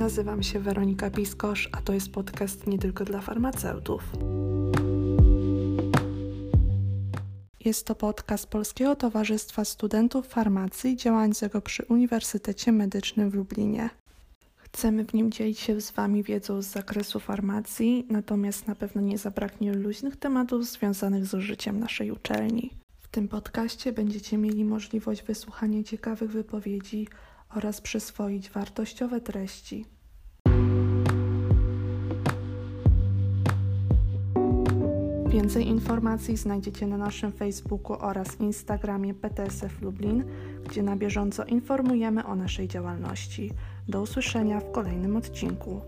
Nazywam się Weronika Piskosz, a to jest podcast nie tylko dla farmaceutów. Jest to podcast Polskiego Towarzystwa Studentów Farmacji działającego przy Uniwersytecie Medycznym w Lublinie. Chcemy w nim dzielić się z Wami wiedzą z zakresu farmacji, natomiast na pewno nie zabraknie luźnych tematów związanych z użyciem naszej uczelni. W tym podcaście będziecie mieli możliwość wysłuchania ciekawych wypowiedzi oraz przyswoić wartościowe treści. Więcej informacji znajdziecie na naszym Facebooku oraz Instagramie PTSF Lublin, gdzie na bieżąco informujemy o naszej działalności. Do usłyszenia w kolejnym odcinku.